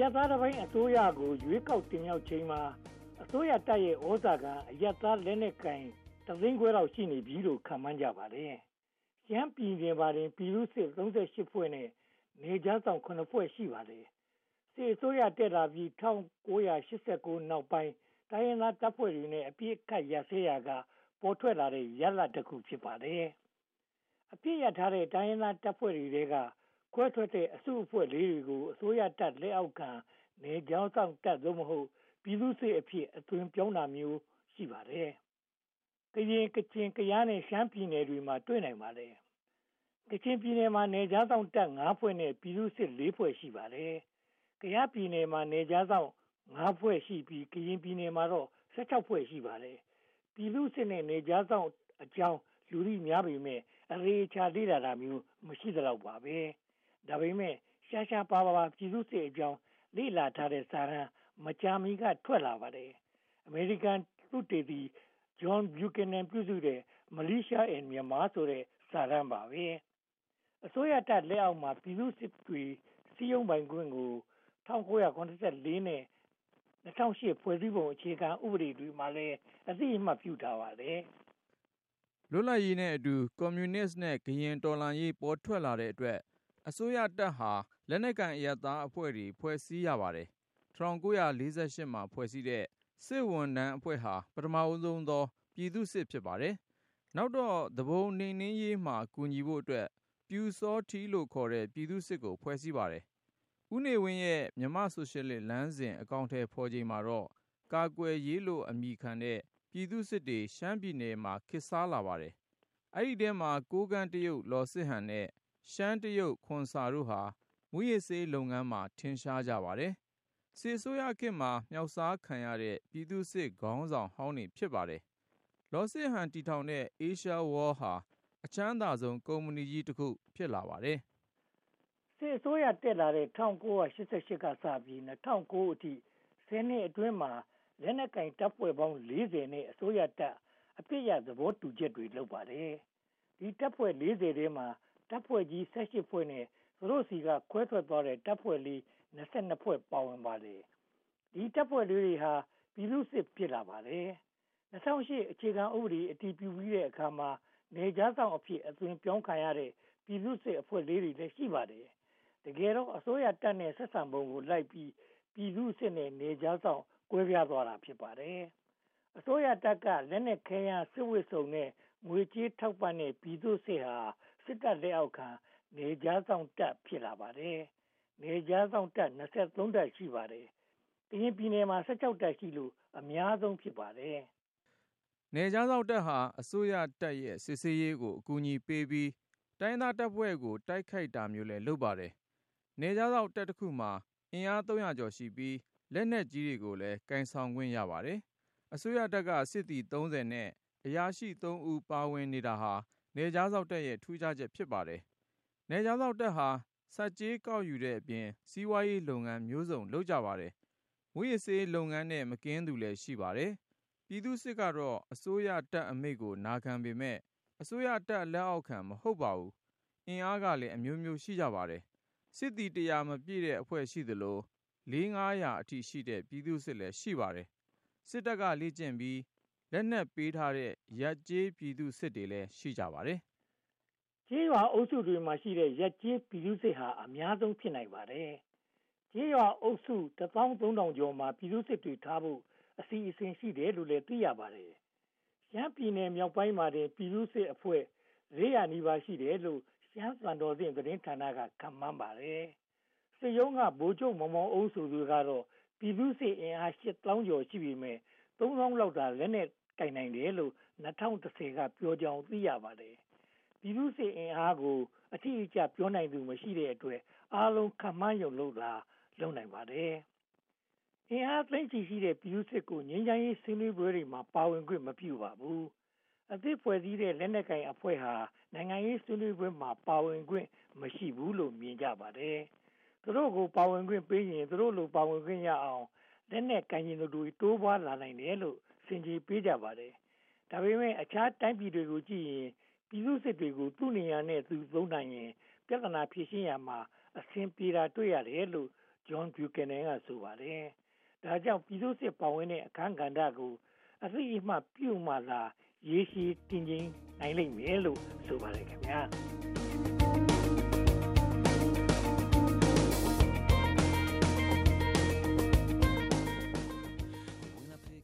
ရပ်သားတစ်ပိုင်းအစိုးရကို ရွေးကောက်တင်မြှောက်ချိန်မှာ အစိုးရတပ်ရဲ့ဩဇာခံအရပ်သားလက်နက်ကိုင်တသိန်းခွဲလောက် ရှိနေပြီလို့ ခန့်မှန်းကြပါတယ်။ရှမ်းပြည်နယ်မှာတင် ပြည်သူ့စစ်38ဖွဲ့နဲ့နေကြားဆောင်9ဖွဲ့ ရှိပါတယ်။စစ်အစိုးရတက်လာပြီး1989နောက်ပိုင်း တိုင်းရင်းသားတပ်ဖွဲ့တွေနဲ့ အပြစ်ခတ်ရစဲရာက ပေါ်ထွက်လာတဲ့ ရလဒ်တစ်ခု ဖြစ်ပါတယ်။အပြစ်ရထားတဲ့ တိုင်းရင်းသားတပ်ဖွဲ့တွေက ခွဲထွက်တဲ့အစုအဖွဲ့လေးတွေကိုအစိုးရတပ်လက်အောက်ခံနေကြောင်းဆောင်တပ်သို့မဟုတ်ပြည်သူ့စစ်အဖြစ်အသွင်ပြောင်းတာမျိုးရှိပါတယ်။ကရင်ကချင်ကယားနဲ့ရှမ်းပြည်နယ်တွေမှာတွေ့နိုင်ပါတယ်။ကချင်ပြည်နယ်မှာနေကြားဆောင်တပ်၅ဖွဲ့နဲ့ပြည်သူ့စစ်၄ဖွဲ့ရှိပါတယ်။ကယားပြည်နယ်မှာနေကြားဆောင်၅ဖွဲ့ရှိပြီးကရင်ပြည်နယ်မှာတော့၁၆ဖွဲ့ရှိပါတယ်။ပြည်သူ့စစ်နဲ့နေကြားဆောင်အကြောင်းလူသိများပေမဲ့အရေးချလေ့လာတာမျိုးမရှိသလောက်ပါပဲ။ ဒါပေမဲ့ ရှားရှားပါပါပြည်သူ့စစ်အကြောင်း လေ့လာထားတဲ့စာရန်မကြာမီက ထွက်လာပါတယ်။အမေရိကန်သုတေသီ John Buchanan ပြုစုတဲ့ Militia in Myanmar ဆိုတဲ့ စာတမ်းပါပဲ။အစိုးရတပ်လက်အောက်မှာ ပြည်သူ့စစ်တွေ စည်းရုံးပိုင်ခွင့်ကို1974နဲ့2008ဖွဲ့စည်းပုံအခြေခံဥပဒေတွေမှာလည်း အသိအမှတ်ပြုထားပါတယ်။လွတ်လပ်ရေးနဲ့အတူ ကွန်မြူနစ်နဲ့ ကရင်တော်လှန်ရေး ပေါ်ထွက်လာတဲ့အတွက် အစိုးရတပ်ဟာ လက်နက်ကိုင် အရပ်သားအဖွဲ့တွေ ဖွဲ့စည်းရပါတယ်။1948မှာ ဖွဲ့စည်းတဲ့ စစ်ဝန်ထမ်းအဖွဲ့ဟာ ပထမဦးဆုံးသော ပြည်သူ့စစ် ဖြစ်ပါတယ်။နောက်တော့သဘုံနှိမ်နင်းရေးမှာ ကူညီဖို့အတွက်ပြူစောထီးလို့ခေါ်တဲ့ ပြည်သူ့စစ်ကို ဖွဲ့စည်းပါတယ်။ဦးနေဝင်းရဲ့ မြန်မာဆိုရှယ်လစ်လမ်းစဉ် အကောင့်ထဲဖော်ချိန်မှာတော့ ကာကွယ်ရေးလို့ အမိခံတဲ့ ပြည်သူ့စစ်တွေ ရှမ်းပြည်နယ်မှာ ခေတ်စားလာပါတယ်။အဲဒီထဲမှာ ကိုကန့်တရုတ် လော်စစ်ဟန်နဲ့ ရှမ်း တရုတ် ခွန်ဆာတို့ဟာ မူရစ်ဆေးလုပ်ငန်းမှာ ထင်ရှားကြပါတယ်။စစ်ဆိုးရခေတ်မှာ မြောက်စားခံရတဲ့ ပြည်သူ့စစ်ခေါင်းဆောင်ဟောင်းတွေ ဖြစ်ပါတယ်။လော်စစ်ဟန်တီထောင်တဲ့ Asia War ဟာ အချမ်းသာဆုံး ကုမ္ပဏီကြီးတစ်ခု ဖြစ်လာပါတယ်။စစ်အစိုးရ တက်လာတဲ့1988ကစပြီး2009အထိ ဆယ်နှစ်အတွင်းမှာ လက်နက်ကင်တပ်ဖွဲ့ပေါင်း40နဲ့ အစိုးရတပ် အပြစ်ရသဘောတူချက်တွေ လုပ်ပါတယ်။ဒီတပ်ဖွဲ့40ထဲမှာ တပ်ဖွဲ့ကြီး18ဖွဲ့နဲ့သူတို့စီကခွဲထွက်သွားတဲ့တပ်ဖွဲ့လေး22ဖွဲ့ပါဝင်ပါတယ်။ဒီတပ်ဖွဲ့လေးတွေဟာပြည်သူ့စစ်ဖြစ်လာပါတယ်။2008အခြေခံဥပဒေအတည်ပြုပြီးတဲ့အခါမှာနေကြားဆောင်အဖြစ်အသွင်ပြောင်းခံရတဲ့ပြည်သူ့စစ်အဖွဲ့လေးတွေလည်းရှိပါတယ်။တကယ်တော့အစိုးရတပ်နဲ့ဆက်ဆံပုံကိုလိုက်ပြီးပြည်သူ့စစ်နဲ့နေကြားဆောင်ကွဲပြားသွားတာဖြစ်ပါတယ်။အစိုးရတပ်ကလက်နက်ခဲယမ်းစစ်ဝတ်စုံနဲ့ငွေကြေးထောက်ပံ့တဲ့ပြည်သူ့စစ်ဟာ စစ်တပ်လက်အောက်ခံနေကြားဆောင်တပ် ဖြစ်လာပါတယ်။နေကြားဆောင်တပ်23တပ် ရှိပါတယ်။ကရင်ပြည်နယ်မှာ16တပ်ရှိလို့ အများဆုံး ဖြစ်ပါတယ်။နေကြားဆောင်တပ်ဟာ အစိုးရတပ်ရဲ့ စစ်ဆေးရေးကို အကူအညီပေးပြီး တိုင်းသားတပ်ဖွဲ့ကို တိုက်ခိုက်တာမျိုးလည်း လုပ်ပါတယ်။နေကြားဆောင်တပ်တစ်ခုမှာ အင်အား300ကျော်ရှိပြီး လက်နက်ကြီးတွေကိုလည်းကင်ဆောင်ခွင့် ရပါတယ်။အစိုးရတပ်က စစ်သည်30နဲ့ အရာရှိ3ဦး ပါဝင်နေတာဟာ နေကြားဆောင်တပ်ရဲ့ ထူးခြားချက် ဖြစ်ပါတယ်။နယ်ခြားစောင့်တပ်ဟာဆက်ကြေးကောက်ယူတဲ့အပြင် စီးပွားရေးလုပ်ငန်းမျိုးစုံ လုပ်ကြပါတယ်။မူရစ်ဆေးလုပ်ငန်းနဲ့ မကင်းသူလည်း ရှိပါတယ်။ပြည်သူစစ်ကတော့ အစိုးရတပ်အမိန့်ကို နာခံပေမဲ့အစိုးရတပ်လက်အောက်ခံ မဟုတ်ပါဘူး။အင်အားကလည်း အမျိုးမျိုး ရှိကြပါတယ်။စစ်သည်တရားမပြည့်တဲ့အဖွဲ့ ရှိသလို၄၅၀၀အထိရှိတဲ့ ပြည်သူစစ်လည်း ရှိပါတယ်။စစ်တပ်က လေ့ကျင့်ပြီး လက်နက်ပေးထားတဲ့ရက်ကျေးပြည်သူစစ်တွေလည်း ရှိကြပါတယ် ကျေးရွာအုပ်စုတွေမှာရှိတဲ့ရက်ကျေးပြည်သူ့စစ်ဟာ အများဆုံး ဖြစ်နိုင်ပါတယ်။ကျေးရွာအုပ်စု13000ကျော်မှာ ပြည်သူ့စစ်တွေထားဖို့ အစီအစဉ်ရှိတယ်လို့လည်း သိရပါတယ်။ရှမ်းပြည်နယ်မြောက်ပိုင်းမှာတင် ပြည်သူ့စစ်အဖွဲ့400နီးပါး ရှိတယ်လို့ ရှမ်းသံတော်ဆင့်သတင်းဌာနက ခန့်မှန်းပါတယ်။စစ်ရုံးက ဗိုလ်ချုပ်မောင်မောင်အုပ်စုသူကတော့ ပြည်သူ့စစ်အင်အား8000ကျော် ရှိပြီမဲ့ 3000လောက်သာလက်နဲ့ကင်နိုင်တယ်လို့2010ကပြောကြောင်းသိရပါတယ်။ပြည်သူ့စစ်အင်အားကိုအထီးအကျပြောနိုင်သူမရှိတဲ့အတွက်အားလုံးခန့်မှန်းရုံလို့သာလုပ်နိုင်ပါတယ်။အင်အားသိမ့်ချီရှိတဲ့ပြည်သူ့စစ်ကိုငြိမ်းချမ်းရေးဆွေးနွေးပွဲတွေမှာပါဝင်ခွင့်မပြုပါဘူး။အသစ်ဖွဲ့စည်းတဲ့လက်နက်ကိုင်အဖွဲ့ဟာနိုင်ငံရေးဆွေးနွေးပွဲမှာပါဝင်ခွင့်မရှိဘူးလို့မြင်ကြပါတယ်။သူတို့ကိုပါဝင်ခွင့်ပေးရင်သူတို့လိုပါဝင်ခွင့်ရအောင် လက်နက်ကင်ရင်တို့တိုးပွားလာနိုင်တယ်လို့စင်ကြေပေးကြပါတယ်။ဒါပေမဲ့အခြားတိုင်းပြည်တွေကိုကြည့်ရင်ပြည်သူစစ်တွေကိုသူ့နေရာနဲ့သူသုံးနိုင်ရင်ပြဿနာဖြေရှင်းရမှာအဆင်ပြေတာတွေ့ရတယ်လို့ John Buchanan ကဆိုပါတယ်။ဒါကြောင့်ပြည်သူ့စစ်ပါဝင်တဲ့အခန်းကဏ္ဍကိုအသိအမှတ်ပြုမှသာရေရှည်တည်ငြိမ်နိုင်လိမ့်မယ်လို့ဆိုပါတယ်ခင်ဗျာ။